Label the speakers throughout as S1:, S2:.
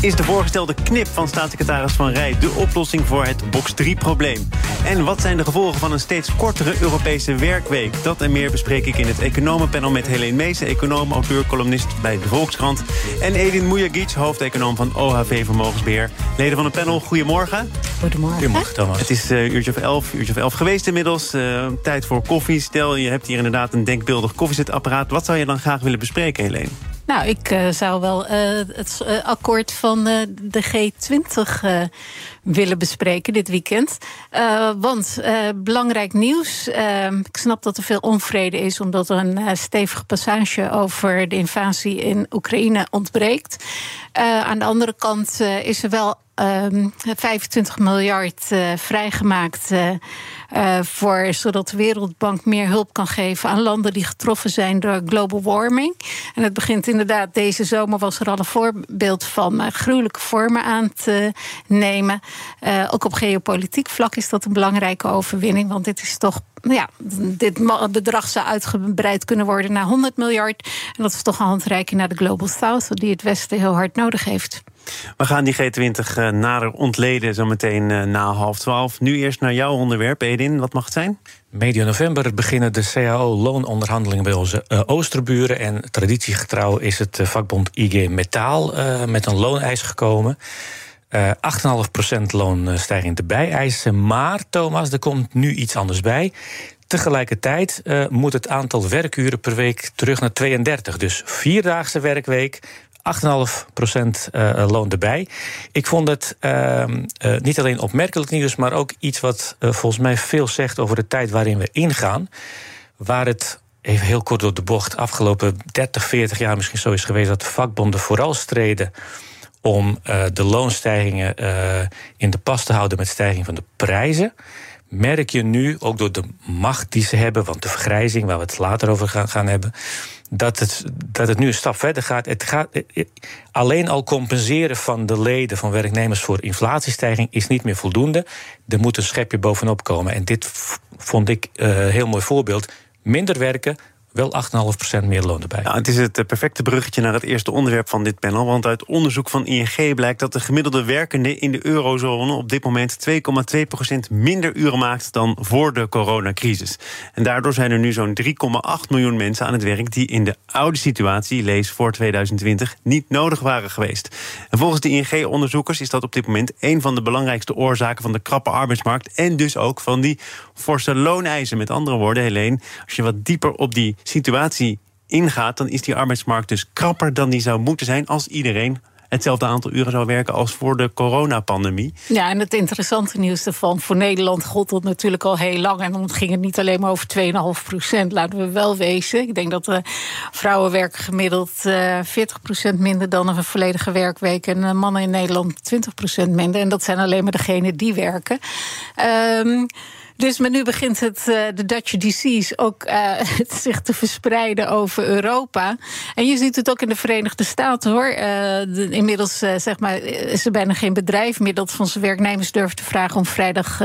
S1: Is de voorgestelde knip van staatssecretaris Van Rij de oplossing voor het box 3-probleem? En wat zijn de gevolgen van een steeds kortere Europese werkweek? Dat en meer bespreek ik in het Economenpanel met Helene Meesen... econoom, auteur, columnist bij de Volkskrant... en Edin Mujagic, hoofdeconoom van OHV Vermogensbeheer. Leden van het panel, goedemorgen.
S2: Goedemorgen.
S1: Goedemorgen, Thomas. Het is uh, uurtje of elf, uurtje of elf geweest inmiddels. Uh, tijd voor koffie. Stel, je hebt hier inderdaad een denkbeeldig koffiezetapparaat. Wat zou je dan graag willen bespreken, Helene?
S2: Nou, ik uh, zou wel uh, het uh, akkoord van de G20 willen bespreken dit weekend. want belangrijk nieuws. ik snap dat er veel onvrede is, omdat er een stevige passage over de invasie in Oekraïne ontbreekt. aan de andere kant is er wel 25 ehm, miljard vrijgemaakt. Uh, voor, zodat de Wereldbank meer hulp kan geven aan landen die getroffen zijn door global warming. En het begint inderdaad, deze zomer was er al een voorbeeld van gruwelijke vormen aan te nemen. Ook op geopolitiek vlak is dat een belangrijke overwinning, want dit is toch ja, dit bedrag zou uitgebreid kunnen worden naar 100 miljard. En dat is toch een handreiking naar de Global South, die het Westen heel hard nodig heeft.
S1: We gaan die G20 nader ontleden zometeen na half twaalf. Nu eerst naar jouw onderwerp, Edin. Wat mag het zijn?
S3: Medio november beginnen de CAO-loononderhandelingen bij onze uh, oosterburen. En traditiegetrouw is het uh, vakbond IG Metaal uh, met een looneis gekomen. 8,5% loonstijging erbij eisen. Maar, Thomas, er komt nu iets anders bij. Tegelijkertijd uh, moet het aantal werkuren per week terug naar 32. Dus vierdaagse werkweek, 8,5% uh, loon erbij. Ik vond het uh, uh, niet alleen opmerkelijk nieuws, maar ook iets wat volgens mij veel zegt over de tijd waarin we ingaan. Waar het even heel kort door de bocht afgelopen 30, 40 jaar misschien zo is geweest dat de vakbonden vooral streden om de loonstijgingen in de pas te houden met stijging van de prijzen merk je nu, ook door de macht die ze hebben, want de vergrijzing, waar we het later over gaan, gaan hebben, dat het, dat het nu een stap verder gaat. Het gaat alleen al compenseren van de leden van werknemers voor inflatiestijging is niet meer voldoende. Er moet een schepje bovenop komen. En dit vond ik een uh, heel mooi voorbeeld. Minder werken, wel 8,5% meer loon erbij.
S1: Nou, het is het perfecte bruggetje naar het eerste onderwerp van dit panel. Want uit onderzoek van ING blijkt dat de gemiddelde werkende in de eurozone op dit moment 2,2% minder uren maakt dan voor de coronacrisis. En daardoor zijn er nu zo'n 3,8 miljoen mensen aan het werk die in de oude situatie, lees voor 2020, niet nodig waren geweest. En volgens de ING-onderzoekers is dat op dit moment een van de belangrijkste oorzaken van de krappe arbeidsmarkt en dus ook van die forse looneisen. Met andere woorden, Helene, als je wat dieper op die situatie ingaat, dan is die arbeidsmarkt dus krapper dan die zou moeten zijn als iedereen hetzelfde aantal uren zou werken als voor de coronapandemie.
S2: Ja, en het interessante nieuws ervan, voor Nederland gold dat natuurlijk al heel lang. En dan ging het niet alleen maar over 2,5 procent, laten we wel wezen. Ik denk dat vrouwen werken gemiddeld uh, eh, 40 procent minder dan een volledige werkweek. En mannen in Nederland 20 procent minder. En dat zijn alleen maar degenen die werken. Um, dus maar nu begint het, uh, de Dutch disease ook uh, zich te verspreiden over Europa. En je ziet het ook in de Verenigde Staten hoor. De, inmiddels zeg maar, is er bijna geen bedrijf meer dat van zijn werknemers durft te vragen om vrijdag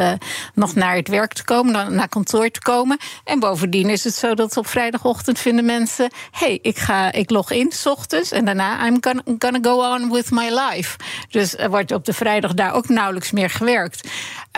S2: nog naar het werk te komen, naar kantoor te komen. En bovendien is het zo dat op vrijdagochtend vinden mensen: hey, ik, ga, ik log in s ochtends en daarna I'm gonna, gonna go on with my life. Dus er wordt op de vrijdag daar ook nauwelijks meer gewerkt.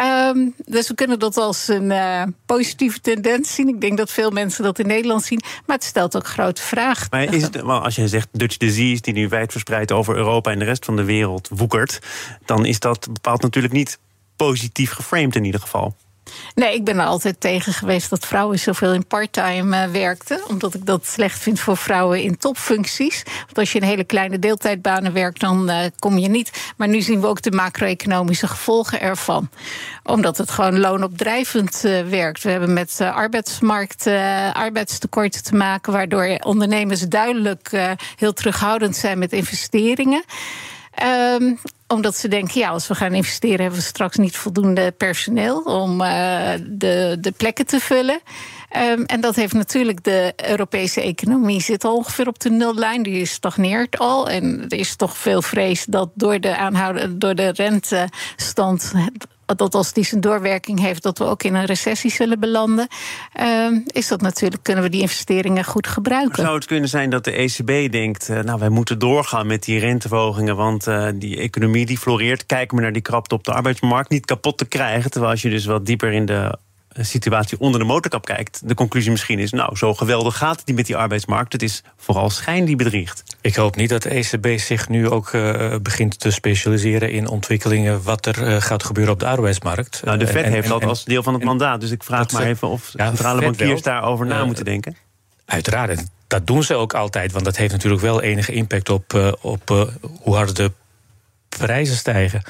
S2: Um, dus we kunnen dat als een uh, positieve tendens zien. Ik denk dat veel mensen dat in Nederland zien. Maar het stelt ook grote vragen.
S1: Maar is het, als je zegt Dutch disease, die nu wijdverspreid over Europa en de rest van de wereld woekert, dan is dat bepaald natuurlijk niet positief geframed in ieder geval.
S2: Nee, ik ben er altijd tegen geweest dat vrouwen zoveel in parttime uh, werkten. Omdat ik dat slecht vind voor vrouwen in topfuncties. Want als je in hele kleine deeltijdbanen werkt, dan uh, kom je niet. Maar nu zien we ook de macro-economische gevolgen ervan. Omdat het gewoon loonopdrijvend uh, werkt. We hebben met arbeidsmarkt arbeidstekorten te maken, waardoor ondernemers duidelijk heel terughoudend zijn met investeringen. Ehm, omdat ze denken, ja, als we gaan investeren, hebben we straks niet voldoende personeel om uh, de, de plekken te vullen. Um, en dat heeft natuurlijk de Europese economie zit al ongeveer op de nullijn. Die stagneert al. En er is toch veel vrees dat door de, aanhouden, door de rentestand dat als die zijn doorwerking heeft, dat we ook in een recessie zullen belanden, uh, is dat natuurlijk, kunnen we die investeringen goed gebruiken.
S1: zou het kunnen zijn dat de ECB denkt, uh, nou wij moeten doorgaan met die renteverhogingen, want uh, die economie die floreert, kijken we naar die krapte op de arbeidsmarkt niet kapot te krijgen, terwijl als je dus wat dieper in de situatie onder de motorkap kijkt, de conclusie misschien is: nou, zo geweldig gaat het niet met die arbeidsmarkt. Het is vooral schijn die bedriegt.
S3: Ik hoop niet dat de ECB zich nu ook uh, begint te specialiseren in ontwikkelingen wat er uh, gaat gebeuren op de arbeidsmarkt.
S1: Nou, de Fed en, heeft en, dat als deel van het mandaat. Dus ik vraag maar even of ja, centrale bankiers daarover na moeten denken.
S3: Uiteraard. Dat doen ze ook altijd, want dat heeft natuurlijk wel enige impact op, op hoe hard de prijzen stijgen.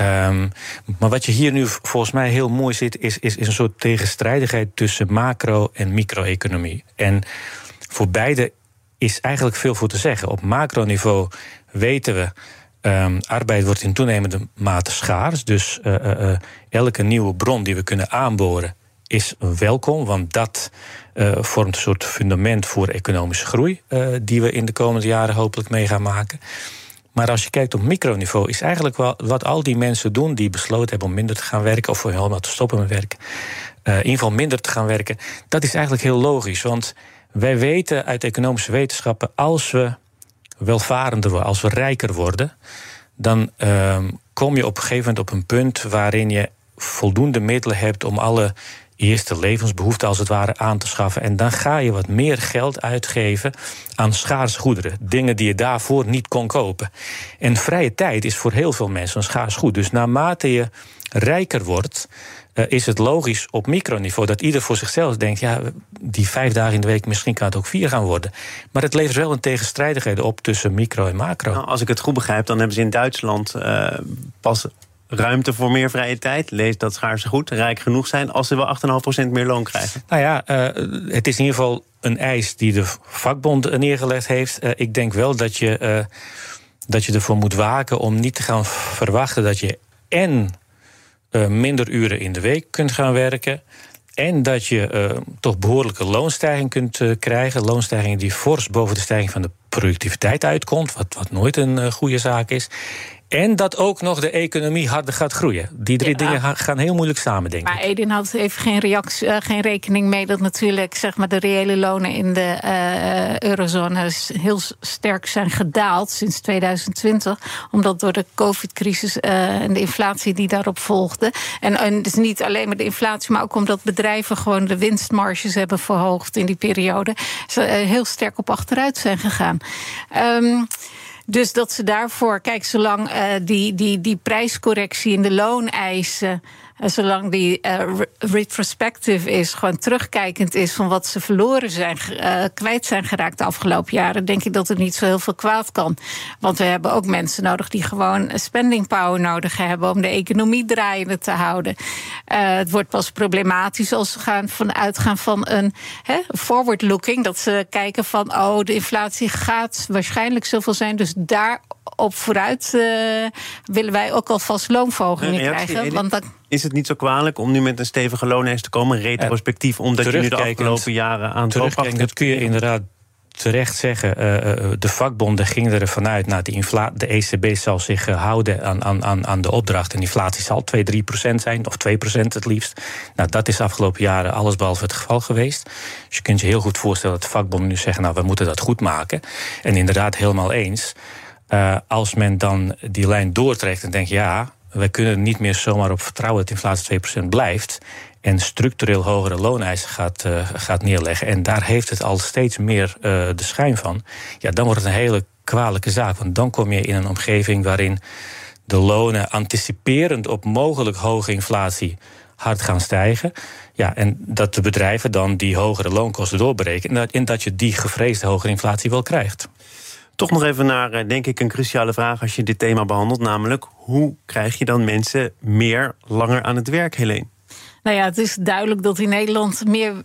S3: Um, maar wat je hier nu volgens mij heel mooi ziet, is, is, is een soort tegenstrijdigheid tussen macro- en micro-economie. En voor beide is eigenlijk veel voor te zeggen. Op macroniveau weten we. Um, arbeid wordt in toenemende mate schaars. Dus uh, uh, elke nieuwe bron die we kunnen aanboren is welkom. Want dat vormt een soort fundament voor economische groei. die we in de komende jaren hopelijk mee gaan maken. Maar als je kijkt op microniveau, is eigenlijk wel wat al die mensen doen die besloten hebben om minder te gaan werken of helemaal te stoppen met werken, uh, in ieder geval minder te gaan werken, dat is eigenlijk heel logisch. Want wij weten uit economische wetenschappen, als we welvarender worden, als we rijker worden, dan uh, kom je op een gegeven moment op een punt waarin je voldoende middelen hebt om alle eerste levensbehoeften als het ware aan te schaffen. En dan ga je wat meer geld uitgeven aan schaarse goederen. Dingen die je daarvoor niet kon kopen. En vrije tijd is voor heel veel mensen een schaars goed. Dus naarmate je rijker wordt. Uh, is het logisch op microniveau dat ieder voor zichzelf denkt: ja, die vijf dagen in de week, misschien kan het ook vier gaan worden. Maar het levert wel een tegenstrijdigheid op tussen micro en macro.
S1: Nou, als ik het goed begrijp, dan hebben ze in Duitsland uh, pas ruimte voor meer vrije tijd. Lees dat schaarse goed, rijk genoeg zijn als ze wel 8,5% meer loon krijgen.
S3: Nou ja, uh, het is in ieder geval een eis die de vakbond neergelegd heeft. Uh, ik denk wel dat je, uh, dat je ervoor moet waken om niet te gaan verwachten dat je en minder uren in de week kunt gaan werken. En dat je toch behoorlijke loonstijging kunt krijgen. Loonstijging die fors boven de stijging van de productiviteit uitkomt. Wat, wat nooit een goede zaak is. En dat ook nog de economie harder gaat groeien. Die drie dingen gaan heel moeilijk samen, denk
S2: maar ik. Maar Edin had even geen, reactie, uh, geen rekening mee dat natuurlijk zeg maar, de reële lonen in de uh, eurozone heel sterk zijn gedaald sinds 2020. Omdat door de COVID-crisis uh, en de inflatie die daarop volgde. En, en dus niet alleen maar de inflatie, maar ook omdat bedrijven gewoon de winstmarges hebben verhoogd in die periode. Ze heel sterk op achteruit zijn gegaan. Um, dus dat ze daarvoor, kijk, zolang uh, die, die, die prijscorrectie in de looneisen zolang die uh, retrospective is, gewoon terugkijkend is van wat ze verloren zijn, uh, kwijt zijn geraakt de afgelopen jaren, denk ik dat er niet zo heel veel kwaad kan. Want we hebben ook mensen nodig die gewoon spending power nodig hebben om de economie draaiende te houden. Uh, het wordt pas problematisch als ze gaan van uitgaan van een forward looking, dat ze kijken van oh, de inflatie gaat waarschijnlijk zoveel zijn, dus daar op vooruit willen wij ook alvast loonverhogingen krijgen. Want dan
S1: is het niet zo kwalijk om nu met een stevige loonlijst te komen, retrospectief, omdat je nu de afgelopen jaren aan
S3: het Dat kun je inderdaad terecht zeggen. Uh, de vakbonden gingen ervan uit, nou, de, de ECB zal zich uh, houden aan, aan, aan de opdracht. En inflatie zal 2, 3 procent zijn, of 2 procent het liefst. Nou, dat is de afgelopen jaren allesbehalve het geval geweest. Dus je kunt je heel goed voorstellen dat de vakbonden nu zeggen, nou, we moeten dat goed maken. En inderdaad, helemaal eens. Uh, als men dan die lijn doortrekt en denkt, ja, wij kunnen niet meer zomaar op vertrouwen dat inflatie 2% blijft. En structureel hogere looneisen gaat, uh, gaat neerleggen. En daar heeft het al steeds meer uh, de schijn van. Ja, dan wordt het een hele kwalijke zaak. Want dan kom je in een omgeving waarin de lonen anticiperend op mogelijk hoge inflatie hard gaan stijgen. Ja, en dat de bedrijven dan die hogere loonkosten doorberekenen. En dat, en dat je die gevreesde hogere inflatie wel krijgt.
S1: Toch nog even naar, eh, denk ik, een cruciale vraag als je dit thema behandelt. Namelijk, hoe krijg je dan mensen meer langer aan het werk, Helene?
S2: Nou ja, het is duidelijk dat in Nederland meer uh,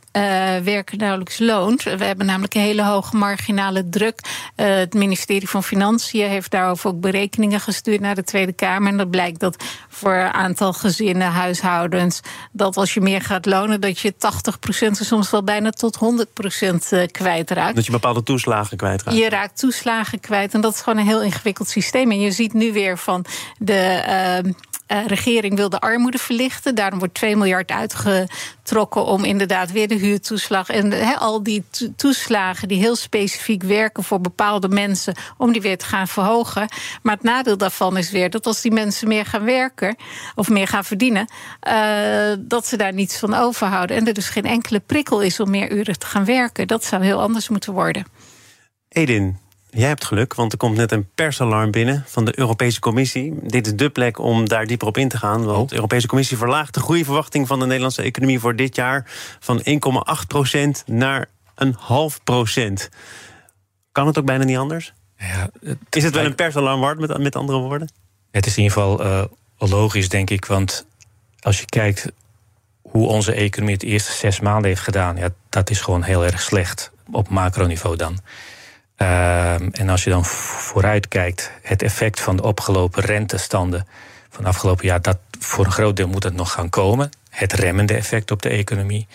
S2: werken nauwelijks loont. We hebben namelijk een hele hoge marginale druk. Uh, het ministerie van Financiën heeft daarover ook berekeningen gestuurd naar de Tweede Kamer. En dat blijkt dat voor een aantal gezinnen, huishoudens, dat als je meer gaat lonen, dat je 80% en soms wel bijna tot 100% kwijtraakt.
S1: Dat je bepaalde toeslagen kwijtraakt.
S2: Je raakt toeslagen kwijt. En dat is gewoon een heel ingewikkeld systeem. En je ziet nu weer van de. Uh, uh, regering wil de armoede verlichten. Daarom wordt 2 miljard uitgetrokken om inderdaad weer de huurtoeslag en al die toeslagen die heel specifiek werken voor bepaalde mensen, om die weer te gaan verhogen. Maar het nadeel daarvan is weer dat als die mensen meer gaan werken of meer gaan verdienen, uh, dat ze daar niets van overhouden. En er dus geen enkele prikkel is om meer uren te gaan werken. Dat zou heel anders moeten worden.
S1: Edin, Jij hebt geluk, want er komt net een persalarm binnen van de Europese Commissie. Dit is de plek om daar dieper op in te gaan. Want oh. de Europese Commissie verlaagt de groeiverwachting van de Nederlandse economie voor dit jaar van 1,8% naar een half procent. Kan het ook bijna niet anders? Ja, het, is het wel een persalarm waard, met, met andere woorden?
S3: Het is in ieder geval uh, logisch, denk ik. Want als je kijkt hoe onze economie het eerste zes maanden heeft gedaan, ja, dat is gewoon heel erg slecht. Op macroniveau dan. Ehm, en als je dan vooruit kijkt, het effect van de opgelopen rentestanden van afgelopen jaar, dat voor een groot deel moet het nog gaan komen. Het remmende effect op de economie.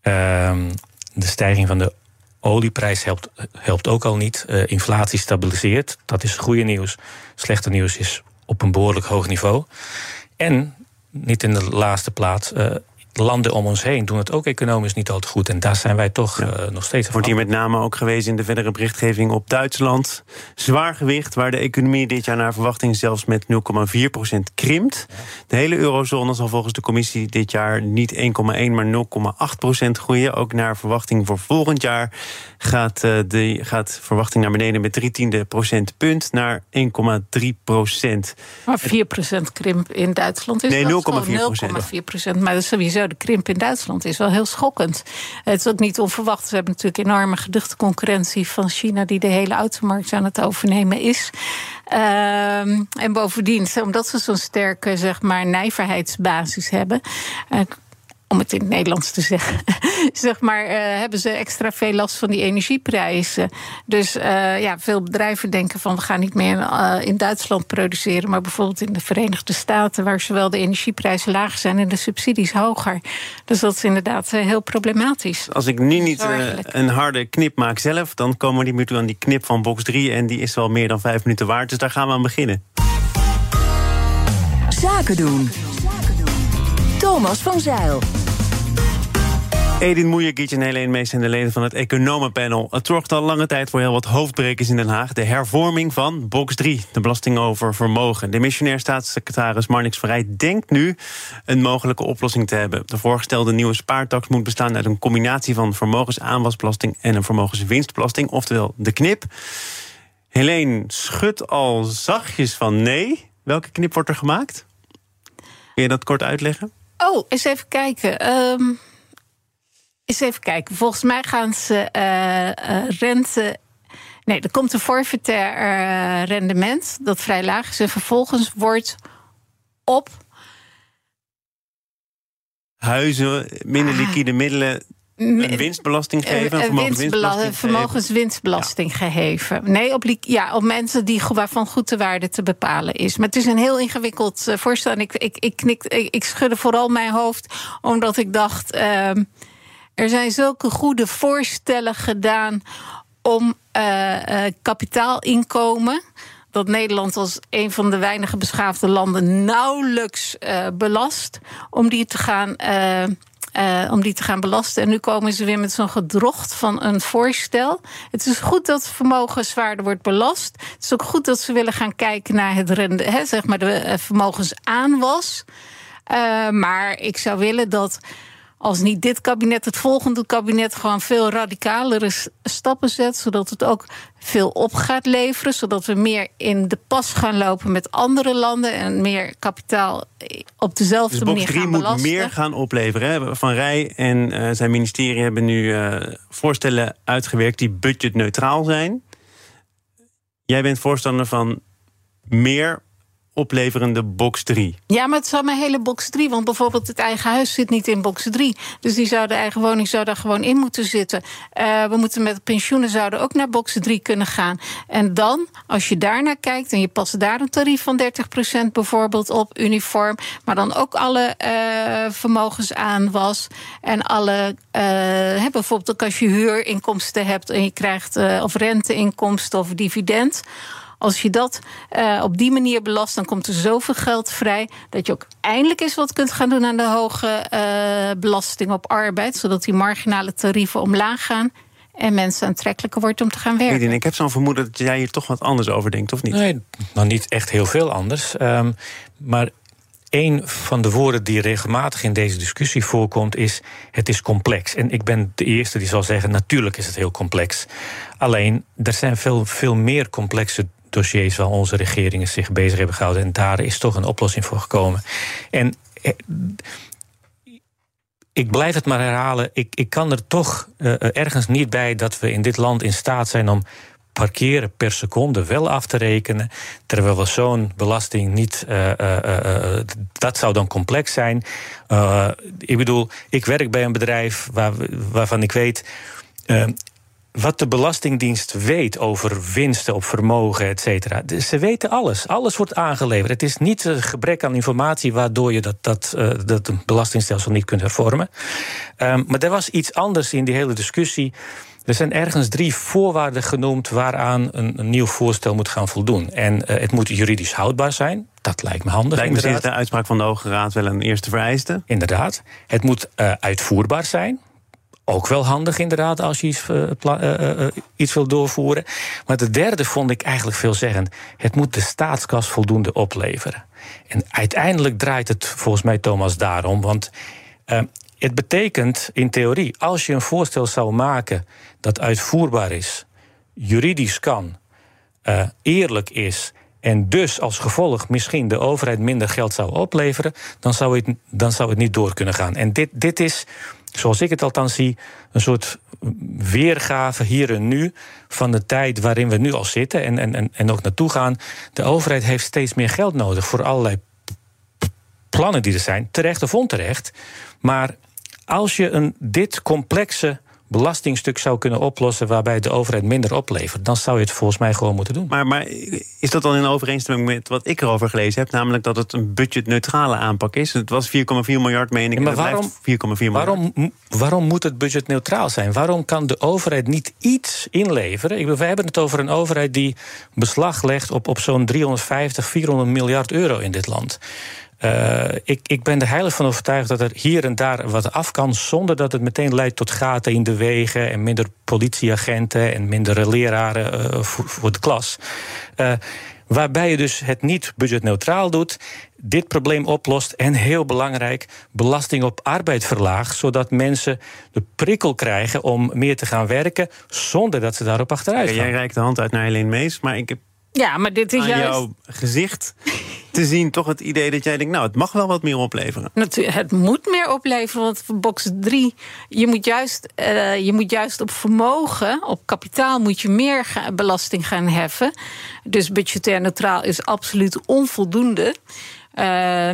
S3: Ehm, de stijging van de olieprijs helpt, helpt ook al niet. Uh, inflatie stabiliseert, dat is goede nieuws. Slechte nieuws is op een behoorlijk hoog niveau. En, niet in de laatste plaats, uh, landen om ons heen doen het ook economisch niet altijd goed. En daar zijn wij toch uh, nog steeds
S1: Wordt hier met name ook gewezen in de verdere berichtgeving op Duitsland. Zwaar gewicht, waar de economie dit jaar naar verwachting zelfs met 0,4% krimpt. De hele eurozone zal volgens de commissie dit jaar niet 1,1 maar 0,8% groeien. Ook naar verwachting voor volgend jaar gaat uh, de gaat verwachting naar beneden met drie tiende procentpunt naar 1,3 procent.
S2: Maar 4% krimp in Duitsland is
S1: nee, 0,4
S2: procent. Maar dat is sowieso de krimp in Duitsland is wel heel schokkend. Het is ook niet onverwacht. We hebben natuurlijk enorme geduchte concurrentie van China, die de hele automarkt aan het overnemen is. Um, en bovendien, omdat ze zo'n sterke zeg maar, nijverheidsbasis hebben, uh, om het in het Nederlands te zeggen, zeg maar, uh, hebben ze extra veel last van die energieprijzen. Dus uh, ja, veel bedrijven denken van we gaan niet meer uh, in Duitsland produceren, maar bijvoorbeeld in de Verenigde Staten, waar zowel de energieprijzen laag zijn en de subsidies hoger. Dus dat is inderdaad heel problematisch.
S1: Als ik nu niet een harde knip maak zelf, dan komen we niet meer toe aan die knip van box 3 en die is wel meer dan vijf minuten waard. Dus daar gaan we aan beginnen.
S4: Zaken doen. Thomas van Zeil.
S1: Edin Moeijekic en Helene Mees zijn de leden van het economenpanel. Het zorgt al lange tijd voor heel wat hoofdbrekers in Den Haag. De hervorming van box 3, de belasting over vermogen. De missionair staatssecretaris Marnix Vrij denkt nu een mogelijke oplossing te hebben. De voorgestelde nieuwe spaartax moet bestaan uit een combinatie van vermogensaanwasbelasting en een vermogenswinstbelasting, oftewel de knip. Helene schudt al zachtjes van nee. Welke knip wordt er gemaakt? Kun je dat kort uitleggen?
S2: Oh, eens even kijken. Um, eens even kijken. Volgens mij gaan ze uh, rente. Nee, er komt een forfaitair uh, rendement dat vrij laag is. En vervolgens wordt op.
S1: Huizen, minder ah. liquide middelen een winstbelasting geven? Een
S2: winstbelasting vermogenswinstbelasting geheven. Nee, op, ja, op mensen die, waarvan goed de waarde te bepalen is. Maar het is een heel ingewikkeld voorstel. En ik, ik, ik, knik, ik, ik, schudde vooral mijn hoofd, omdat ik dacht. Uh, er zijn zulke goede voorstellen gedaan om uh, kapitaalinkomen dat Nederland als een van de weinige beschaafde landen nauwelijks uh, belast, om die te gaan. Om die te gaan belasten. En nu komen ze weer met zo'n gedrocht van een voorstel. Het is goed dat vermogen zwaarder wordt belast. Het is ook goed dat ze willen gaan kijken naar het rende, hè, zeg maar de vermogensaanwas. Maar ik zou willen dat als niet dit kabinet, het volgende kabinet gewoon veel radicalere stappen zet, zodat het ook veel op gaat leveren, zodat we meer in de pas gaan lopen met andere landen en meer kapitaal op dezelfde
S1: dus
S2: manier gaan
S1: belasten. moet meer gaan opleveren. Van Rij en uh, zijn ministerie hebben nu uh, voorstellen uitgewerkt die budgetneutraal zijn. Jij bent voorstander van meer opleverende box 3.
S2: Ja, maar het is allemaal hele box 3. Want bijvoorbeeld het eigen huis zit niet in box 3. Dus die zou de eigen woning zou daar gewoon in moeten zitten. Uh, we moeten met pensioenen zouden ook naar box 3 kunnen gaan. En dan, als je daar naar kijkt en je past daar een tarief van 30% bijvoorbeeld op uniform. Maar dan ook alle uh, vermogens aan was. En alle, uh, bijvoorbeeld ook als je huurinkomsten hebt en je krijgt of renteinkomsten of dividend. Als je dat uh, op die manier belast, dan komt er zoveel geld vrij dat je ook eindelijk eens wat kunt gaan doen aan de hoge uh, belasting op arbeid, zodat die marginale tarieven omlaag gaan en mensen aantrekkelijker wordt om te gaan werken.
S1: Ik heb zo'n vermoeden dat jij hier toch wat anders over denkt, of niet?
S3: Nee, nou niet echt heel veel anders. Um, maar een van de woorden die regelmatig in deze discussie voorkomt is: het is complex. En ik ben de eerste die zal zeggen: natuurlijk is het heel complex. Alleen er zijn veel, veel meer complexe dossiers waar onze regeringen zich bezig hebben gehouden. En daar is toch een oplossing voor gekomen. En eh, ik blijf het maar herhalen. Ik, ik kan er toch uh, ergens niet bij dat we in dit land in staat zijn om parkeren per seconde wel af te rekenen. Terwijl we zo'n belasting niet. Dat zou dan complex zijn. ik bedoel, ik werk bij een bedrijf waar, waarvan ik weet wat de Belastingdienst weet over winsten op vermogen, et cetera. Ze weten alles. Alles wordt aangeleverd. Het is niet een gebrek aan informatie waardoor je dat, dat, uh, dat belastingstelsel niet kunt hervormen. Um, maar er was iets anders in die hele discussie. Er zijn ergens drie voorwaarden genoemd waaraan een, een nieuw voorstel moet gaan voldoen. En uh, het moet juridisch houdbaar zijn. Dat lijkt me handig.
S1: Lijkt me sinds de uitspraak van de Hoge Raad wel een eerste vereiste.
S3: Inderdaad. Het moet uh, uitvoerbaar zijn. Ook wel handig inderdaad als je iets, uh, uh, uh, iets wil doorvoeren. Maar de derde vond ik eigenlijk veelzeggend. Het moet de staatskas voldoende opleveren. En uiteindelijk draait het volgens mij Thomas daarom. Want het betekent in theorie, als je een voorstel zou maken dat uitvoerbaar is, juridisch kan, eerlijk is en dus als gevolg misschien de overheid minder geld zou opleveren, dan zou het, dan zou het niet door kunnen gaan. En dit, dit is zoals ik het althans zie, een soort weergave hier en nu van de tijd waarin we nu al zitten en, en, en ook naartoe gaan. De overheid heeft steeds meer geld nodig voor allerlei plannen die er zijn, terecht of onterecht. Maar als je een, dit complexe belastingstuk zou kunnen oplossen waarbij de overheid minder oplevert, dan zou je het volgens mij gewoon moeten doen.
S1: Maar, maar is dat dan in overeenstemming met wat ik erover gelezen heb, namelijk dat het een budgetneutrale aanpak is? Het was 4,4 miljard, meen ik.
S3: maar waarom, 4,4 miljard. Waarom, waarom moet het budgetneutraal zijn? Waarom kan de overheid niet iets inleveren? Ik bedoel, we hebben het over een overheid die beslag legt op, op zo'n 350, 400 miljard euro in dit land. Uh, ik, ik ben er heilig van overtuigd dat er hier en daar wat af kan, zonder dat het meteen leidt tot gaten in de wegen en minder politieagenten en minder leraren uh, voor, voor, de klas. Uh, waarbij je dus het niet budgetneutraal doet, dit probleem oplost en heel belangrijk, belasting op arbeid verlaagt, zodat mensen de prikkel krijgen om meer te gaan werken zonder dat ze daarop achteruit gaan.
S1: Ja, jij reikt de hand uit naar Helene Mees, maar ik heb
S2: ja, maar dit is
S1: aan
S2: juist...
S1: jouw gezicht te zien toch het idee dat jij denkt... nou, het mag wel wat meer opleveren.
S2: Natuurlijk, het moet meer opleveren, want voor box 3... Je moet, juist, uh, je moet juist op vermogen, op kapitaal... moet je meer ga, belasting gaan heffen. Dus budgetair neutraal is absoluut onvoldoende... Uh,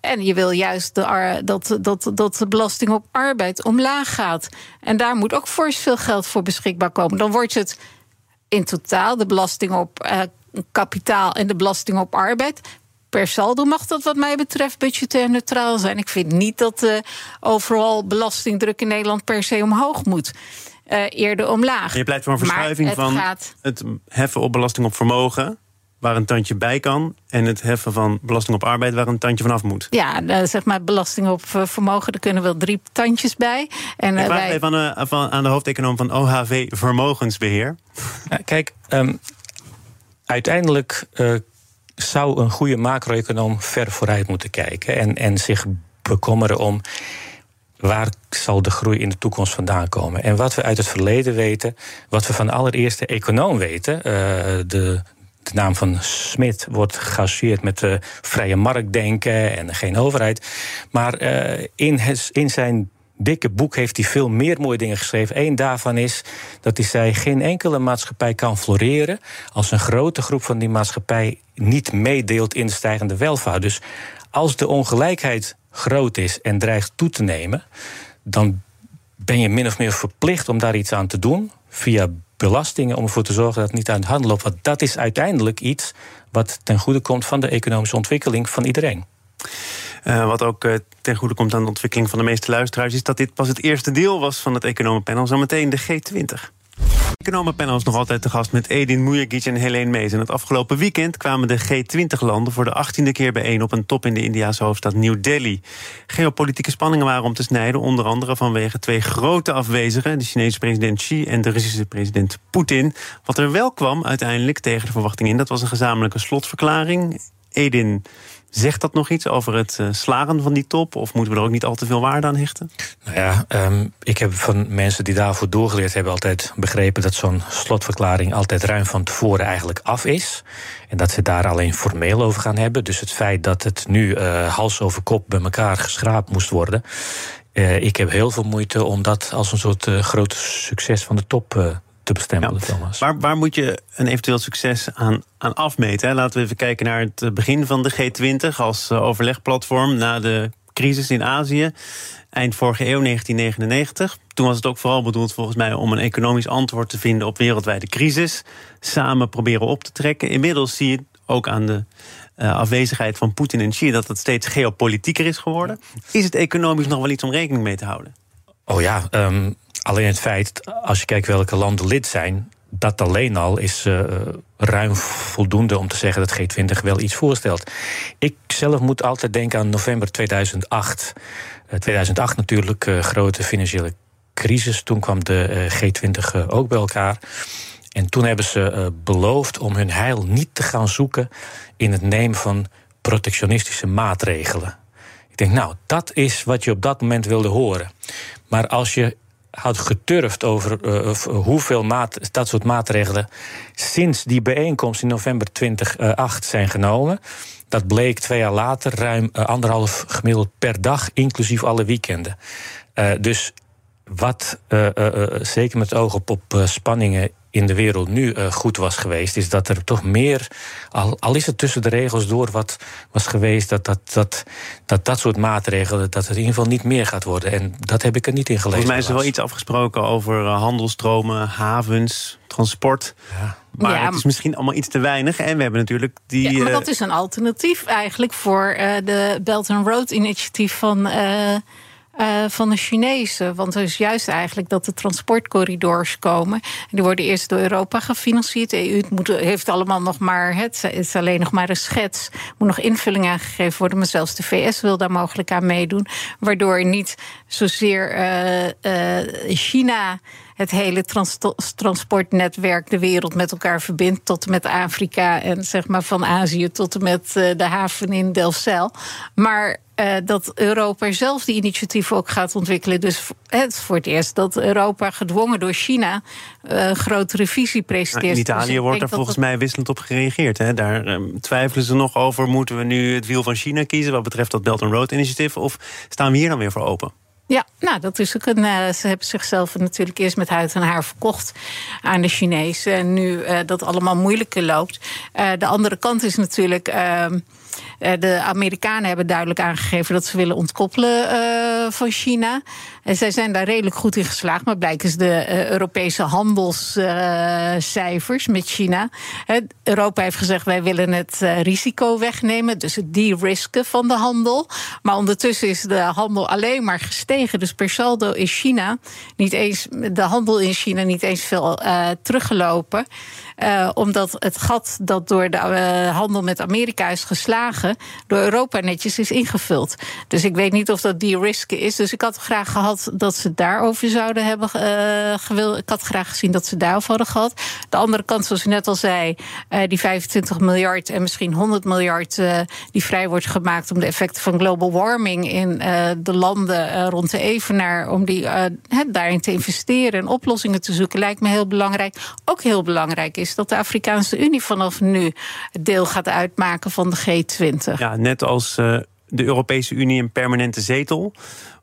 S2: en je wil juist de, dat, dat, dat de belasting op arbeid omlaag gaat. En daar moet ook fors veel geld voor beschikbaar komen. Dan wordt het in totaal de belasting op uh, kapitaal en de belasting op arbeid. Per saldo mag dat wat mij betreft budgetair neutraal zijn. Ik vind niet dat uh, overal belastingdruk in Nederland per se omhoog moet. Uh, eerder omlaag.
S1: je pleit voor een verschuiving van gaat... het heffen op belasting op vermogen waar een tandje bij kan... en het heffen van belasting op arbeid waar een tandje vanaf moet.
S2: Ja, zeg maar belasting op vermogen, er kunnen wel drie tandjes bij.
S1: En, Ik vraag wij... even aan de, aan de hoofdeconoom van OHV Vermogensbeheer.
S3: Ja, kijk, um, uiteindelijk uh, zou een goede macro-econoom ver vooruit moeten kijken... en, en zich bekommeren om waar zal de groei in de toekomst vandaan komen? En wat we uit het verleden weten, wat we van de allereerste econoom weten, uh, de de naam van Smit wordt geassocieerd met uh, vrije marktdenken en geen overheid. Maar in, in zijn dikke boek heeft hij veel meer mooie dingen geschreven. Eén daarvan is dat hij zei: geen enkele maatschappij kan floreren als een grote groep van die maatschappij niet meedeelt in de stijgende welvaart. Dus als de ongelijkheid groot is en dreigt toe te nemen, dan ben je min of meer verplicht om daar iets aan te doen via belastingen om ervoor te zorgen dat het niet aan de hand loopt. Want dat is uiteindelijk iets wat ten goede komt van de economische ontwikkeling van iedereen.
S1: Uh, wat ook uh, ten goede komt aan de ontwikkeling van de meeste luisteraars, is dat dit pas het eerste deel was van het economenpanel. Zometeen de G20. Economenpanel is nog altijd te gast met Edin Mujagic en Helene Mees. En het afgelopen weekend kwamen de G20-landen voor de achttiende keer bijeen op een top in de Indiase hoofdstad New Delhi. Geopolitieke spanningen waren om te snijden, onder andere vanwege twee grote afwezigen, de Chinese president Xi en de Russische president Poetin. Wat er wel kwam uiteindelijk tegen de verwachting in, dat was een gezamenlijke slotverklaring. Edin, Zegt dat nog iets over het uh, slagen van die top? Of moeten we er ook niet al te veel waarde aan hechten?
S3: Nou ja, um, ik heb van mensen die daarvoor doorgeleerd hebben altijd begrepen dat zo'n slotverklaring altijd ruim van tevoren eigenlijk af is. En dat ze daar alleen formeel over gaan hebben. Dus het feit dat het nu uh, hals over kop bij elkaar geschraapt moest worden. Uh, ik heb heel veel moeite om dat als een soort groot succes van de top te bestempelen, Thomas.
S1: Waar, waar moet je een eventueel succes aan, aan afmeten? Hè? Laten we even kijken naar het eh, begin van de G20 als eh, overlegplatform na de crisis in Azië. Eind vorige eeuw, 1999. Toen was het ook vooral bedoeld volgens mij om een economisch antwoord te vinden op wereldwijde crisis. Samen proberen op te trekken. Inmiddels zie je ook aan de uh, afwezigheid van Poetin en Xi dat het steeds geopolitieker is geworden. Is het economisch nog wel iets om rekening mee te houden?
S3: Oh ja, um, Alleen het feit, als je kijkt welke landen lid zijn, dat alleen al is uh, ruim voldoende om te zeggen dat G20 wel iets voorstelt. Ik zelf moet altijd denken aan november 2008. Uh, 2008 natuurlijk, uh, grote financiële crisis. Toen kwam de G20 ook bij elkaar. En toen hebben ze beloofd om hun heil niet te gaan zoeken in het nemen van protectionistische maatregelen. Ik denk, nou, dat is wat je op dat moment wilde horen. Maar als je had geturfd over uh, hoeveel maat, dat soort maatregelen sinds die bijeenkomst in november 2008 zijn genomen. Dat bleek twee jaar later ruim uh, anderhalf gemiddeld per dag, inclusief alle weekenden. Dus wat zeker met oog op, op spanningen in de wereld nu uh, goed was geweest, is dat er toch meer, al, al is het tussen de regels door wat was geweest, dat dat, dat, dat, dat soort maatregelen, dat het in ieder geval niet meer gaat worden. En dat heb ik er niet in gelezen.
S1: Volgens mij is er wel iets afgesproken over uh, handelstromen, havens, transport. Ja. Maar ja, het is misschien allemaal iets te weinig. En we hebben natuurlijk die.
S2: Ja, maar dat is een alternatief eigenlijk voor uh, de Belt and Road initiatief van. Uh, uh, van de Chinezen. Want het is juist eigenlijk dat de transportcorridors komen. En die worden eerst door Europa gefinancierd. De EU moet, heeft allemaal nog maar, het is alleen nog maar een schets. Er moet nog invulling aangegeven worden. Maar zelfs de VS wil daar mogelijk aan meedoen. Waardoor niet zozeer uh, uh, China het hele trans transportnetwerk de wereld met elkaar verbindt. Tot en met Afrika en zeg maar van Azië tot en met de haven in Delfzijl. Maar uh, dat Europa zelf die initiatieven ook gaat ontwikkelen. Dus het is voor het eerst dat Europa gedwongen door China uh, een grotere visie presenteert. Nou,
S1: in Italië dus wordt er volgens mij wisselend op gereageerd. Hè? Daar um, twijfelen ze nog over: moeten we nu het wiel van China kiezen wat betreft dat Belt and Road initiatief? Of staan we hier dan weer voor open?
S2: Ja, nou, dat is ook een. Uh, ze hebben zichzelf natuurlijk eerst met huid en haar verkocht aan de Chinezen. En nu uh, dat allemaal moeilijker loopt. Uh, de andere kant is natuurlijk. Ehm, eh, de Amerikanen hebben duidelijk aangegeven dat ze willen ontkoppelen van China. En zij zijn daar redelijk goed in geslaagd. Maar blijken ze de uh, Europese handelscijfers met China. Europa heeft gezegd: wij willen het risico wegnemen. Dus het de-risken van de handel. Maar ondertussen is de handel alleen maar gestegen. Dus per saldo is China niet eens, de handel in China niet eens veel teruggelopen. Omdat het gat dat door de handel met Amerika is geslagen, door Europa netjes is ingevuld. Dus ik weet niet of dat die risken is. Dus ik had graag gehad dat ze daarover zouden hebben uh, gewild. Ik had graag gezien dat ze daarover hadden gehad. De andere kant, zoals u net al zei, die 25 miljard en misschien 100 miljard die vrij wordt gemaakt om de effecten van global warming in de landen rond de Evenaar, om die daarin te investeren en oplossingen te zoeken, lijkt me heel belangrijk. Ook heel belangrijk is dat de Afrikaanse Unie vanaf nu deel gaat uitmaken van de G20.
S1: Ja, net als de Europese Unie een permanente zetel.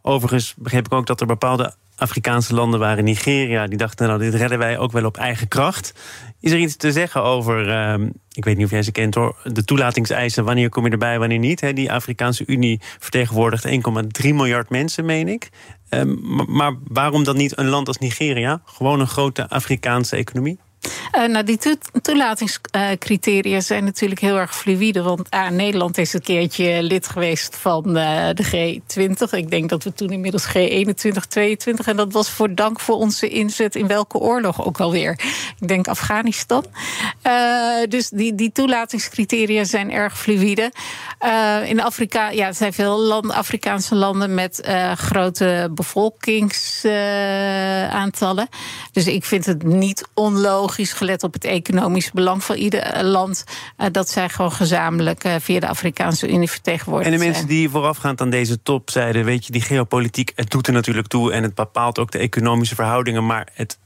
S1: Overigens begreep ik ook dat er bepaalde Afrikaanse landen waren. Nigeria, die dachten, nou, dit redden wij ook wel op eigen kracht. Is er iets te zeggen over, uh, ik weet niet of jij ze kent hoor, de toelatingseisen, wanneer kom je erbij, wanneer niet? Hè? Die Afrikaanse Unie vertegenwoordigt 1,3 miljard mensen, meen ik. Um, maar waarom dan niet een land als Nigeria? Gewoon een grote Afrikaanse economie?
S2: Uh, nou, die toelatingscriteria zijn natuurlijk heel erg fluïde. Want ah, Nederland is een keertje lid geweest van uh, de G20. Ik denk dat we toen inmiddels G21, 22. En dat was voor dank voor onze inzet in welke oorlog ook alweer. Ik denk Afghanistan. Dus die, die toelatingscriteria zijn erg fluïde. in Afrika, ja, er zijn veel Afrikaanse landen met grote bevolkingsaantallen. dus ik vind het niet onlogisch gelet op het economisch belang van ieder eh, land, uh, dat zij gewoon gezamenlijk uh, via de Afrikaanse Unie vertegenwoordigd
S1: En de mensen die voorafgaand aan deze top zeiden: Weet je, die geopolitiek, het doet er natuurlijk toe en het bepaalt ook de economische verhoudingen, maar het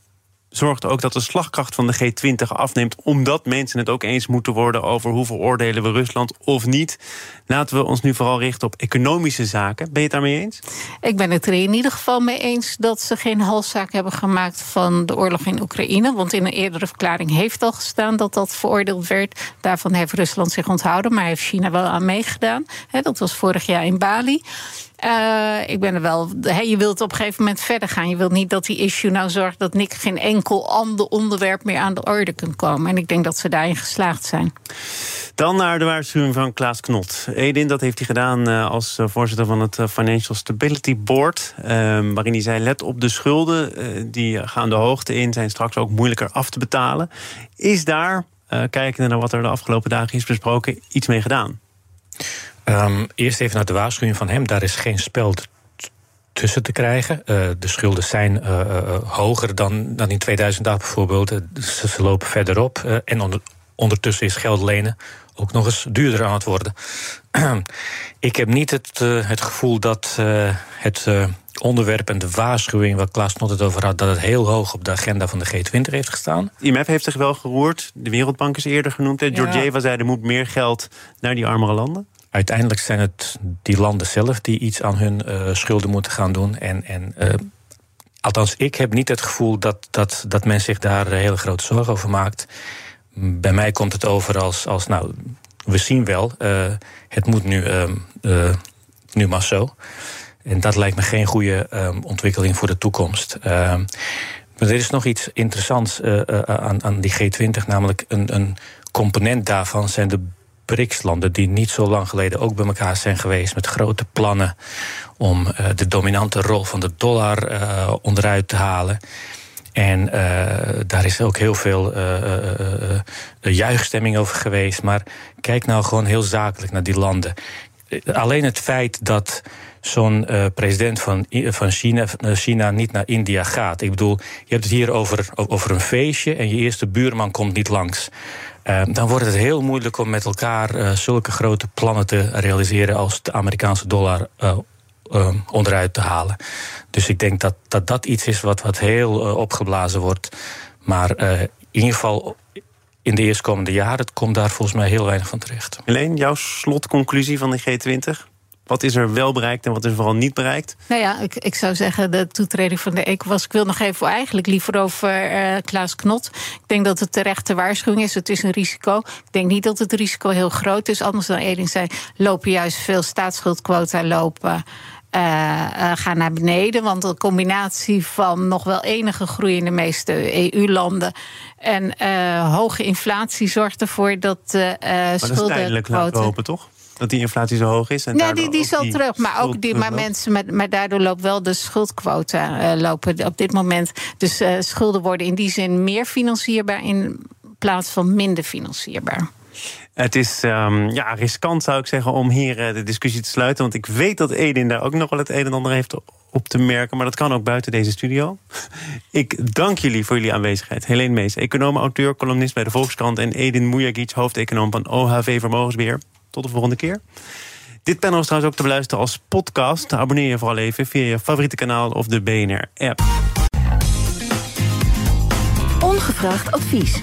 S1: zorgt ook dat de slagkracht van de G20 afneemt. Omdat mensen het ook eens moeten worden over hoe veroordelen we Rusland of niet. Laten we ons nu vooral richten op economische zaken. Ben je het daarmee eens?
S2: Ik ben het er in ieder geval mee eens dat ze geen halszaak hebben gemaakt van de oorlog in Oekraïne. Want in een eerdere verklaring heeft al gestaan dat dat veroordeeld werd. Daarvan heeft Rusland zich onthouden, maar heeft China wel aan meegedaan. dat was vorig jaar in Bali. Uh, ik ben er wel. je wilt op een gegeven moment verder gaan. Je wilt niet dat die issue nou zorgt dat niks geen enkel ander onderwerp meer aan de orde kan komen. En ik denk dat ze daarin geslaagd zijn.
S1: Dan naar de waarschuwing van Klaas Knot. Edin, dat heeft hij gedaan uh, als uh, voorzitter van het Financial Stability Board. Ehm, waarin hij zei: let op de schulden. die gaan de hoogte in, zijn straks ook moeilijker af te betalen. Is daar, kijkende naar wat er de afgelopen dagen is besproken, iets mee gedaan?
S3: Um, eerst even naar de waarschuwing van hem. Daar is geen spel tussen te krijgen. Uh, de schulden zijn uh, uh, hoger dan, dan in 2008 bijvoorbeeld. Ze, ze, lopen verder op. en onder, ondertussen is geld lenen ook nog eens duurder aan het worden. Ik heb niet het, het gevoel dat het onderwerp en de waarschuwing waar Klaas Not het over had, dat het heel hoog op de agenda van de G20 heeft gestaan.
S1: IMF heeft zich wel geroerd. De Wereldbank is eerder genoemd. Georgieva ja. zei er moet meer geld naar die armere landen
S3: uiteindelijk zijn het die landen zelf die iets aan hun uh, schulden moeten gaan doen. En, en uh, althans, ik heb niet het gevoel dat, dat, dat men zich daar hele grote zorgen over maakt. Bij mij komt het over als, als nou, we zien wel, het moet nu, nu maar zo. En dat lijkt me geen goede um, ontwikkeling voor de toekomst. Ehm, maar er is nog iets interessants aan, aan die G20, namelijk een, een component daarvan zijn de BRICS-landen die niet zo lang geleden ook bij elkaar zijn geweest met grote plannen om uh, de dominante rol van de dollar uh, onderuit te halen. En uh, daar is ook heel veel juichstemming over geweest. Maar kijk nou gewoon heel zakelijk naar die landen. Alleen het feit dat zo'n president van, van China, China niet naar India gaat. Ik bedoel, je hebt het hier over, over een feestje en je eerste buurman komt niet langs. Uh, dan wordt het heel moeilijk om met elkaar uh, zulke grote plannen te realiseren als de Amerikaanse dollar uh, onderuit te halen. Dus ik denk dat dat, dat iets is wat, wat heel opgeblazen wordt. Maar in ieder geval in de eerstkomende jaren komt daar volgens mij heel weinig van terecht.
S1: Helene, jouw slotconclusie van de G20? Wat is er wel bereikt en wat is er vooral niet bereikt?
S2: Nou ja, ik, ik zou zeggen de toetreding van de ECOWAS. Ik wil nog even eigenlijk liever over uh, Klaas Knot. Ik denk dat het terechte waarschuwing is. Het is een risico. Ik denk niet dat het risico heel groot is. Anders dan Edin zei, lopen juist veel staatsschuldquota lopen. Uh, uh, gaan naar beneden. Want de combinatie van nog wel enige groei in de meeste EU-landen en uh, hoge inflatie zorgt ervoor dat uh,
S1: maar dat is tijdelijk laten hopen, toch? Dat die inflatie zo hoog is? En
S2: nee, die, die zal terug. Maar ook die, maar mensen met, maar daardoor loopt wel de schuldquota uh, lopen op dit moment. Dus uh, schulden worden in die zin meer financierbaar in plaats van minder financierbaar.
S1: Het is um, ja, riskant, zou ik zeggen, om hier uh, de discussie te sluiten. Want ik weet dat Edin daar ook nog wel het een en ander heeft op te merken. Maar dat kan ook buiten deze studio. Ik dank jullie voor jullie aanwezigheid. Helene Mees, econoom, auteur, columnist bij de Volkskrant... en Edin Mujagic, hoofdeconoom van OHV Vermogensbeheer. Tot de volgende keer. Dit panel is trouwens ook te beluisteren als podcast. Abonneer je vooral even via je favoriete kanaal of de BNR-app.
S4: Ongevraagd advies.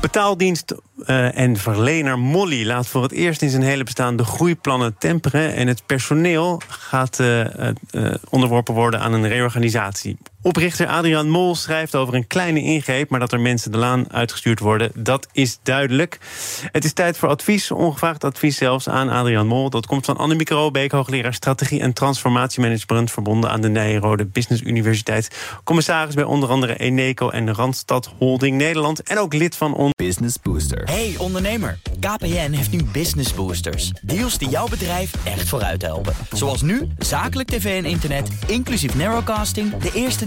S1: Betaaldienst uh, en verlener Molly laat voor het eerst in zijn hele bestaan de groeiplannen temperen. En het personeel gaat uh, uh, onderworpen worden aan een reorganisatie. Oprichter Adriaan Mol schrijft over een kleine ingreep, maar dat er mensen de laan uitgestuurd worden, dat is duidelijk. Het is tijd voor advies, ongevraagd advies zelfs aan Adriaan Mol. Dat komt van Annemieke Robeek, hoogleraar strategie en transformatiemanagement, verbonden aan de Nijrode Business Universiteit. Commissaris bij onder andere Eneco en Randstad Holding Nederland en ook lid van On
S5: Business Booster. Hey ondernemer, KPN heeft nu Business Boosters. Deals die jouw bedrijf echt vooruit helpen. Zoals nu, zakelijk tv en internet, inclusief narrowcasting, de eerste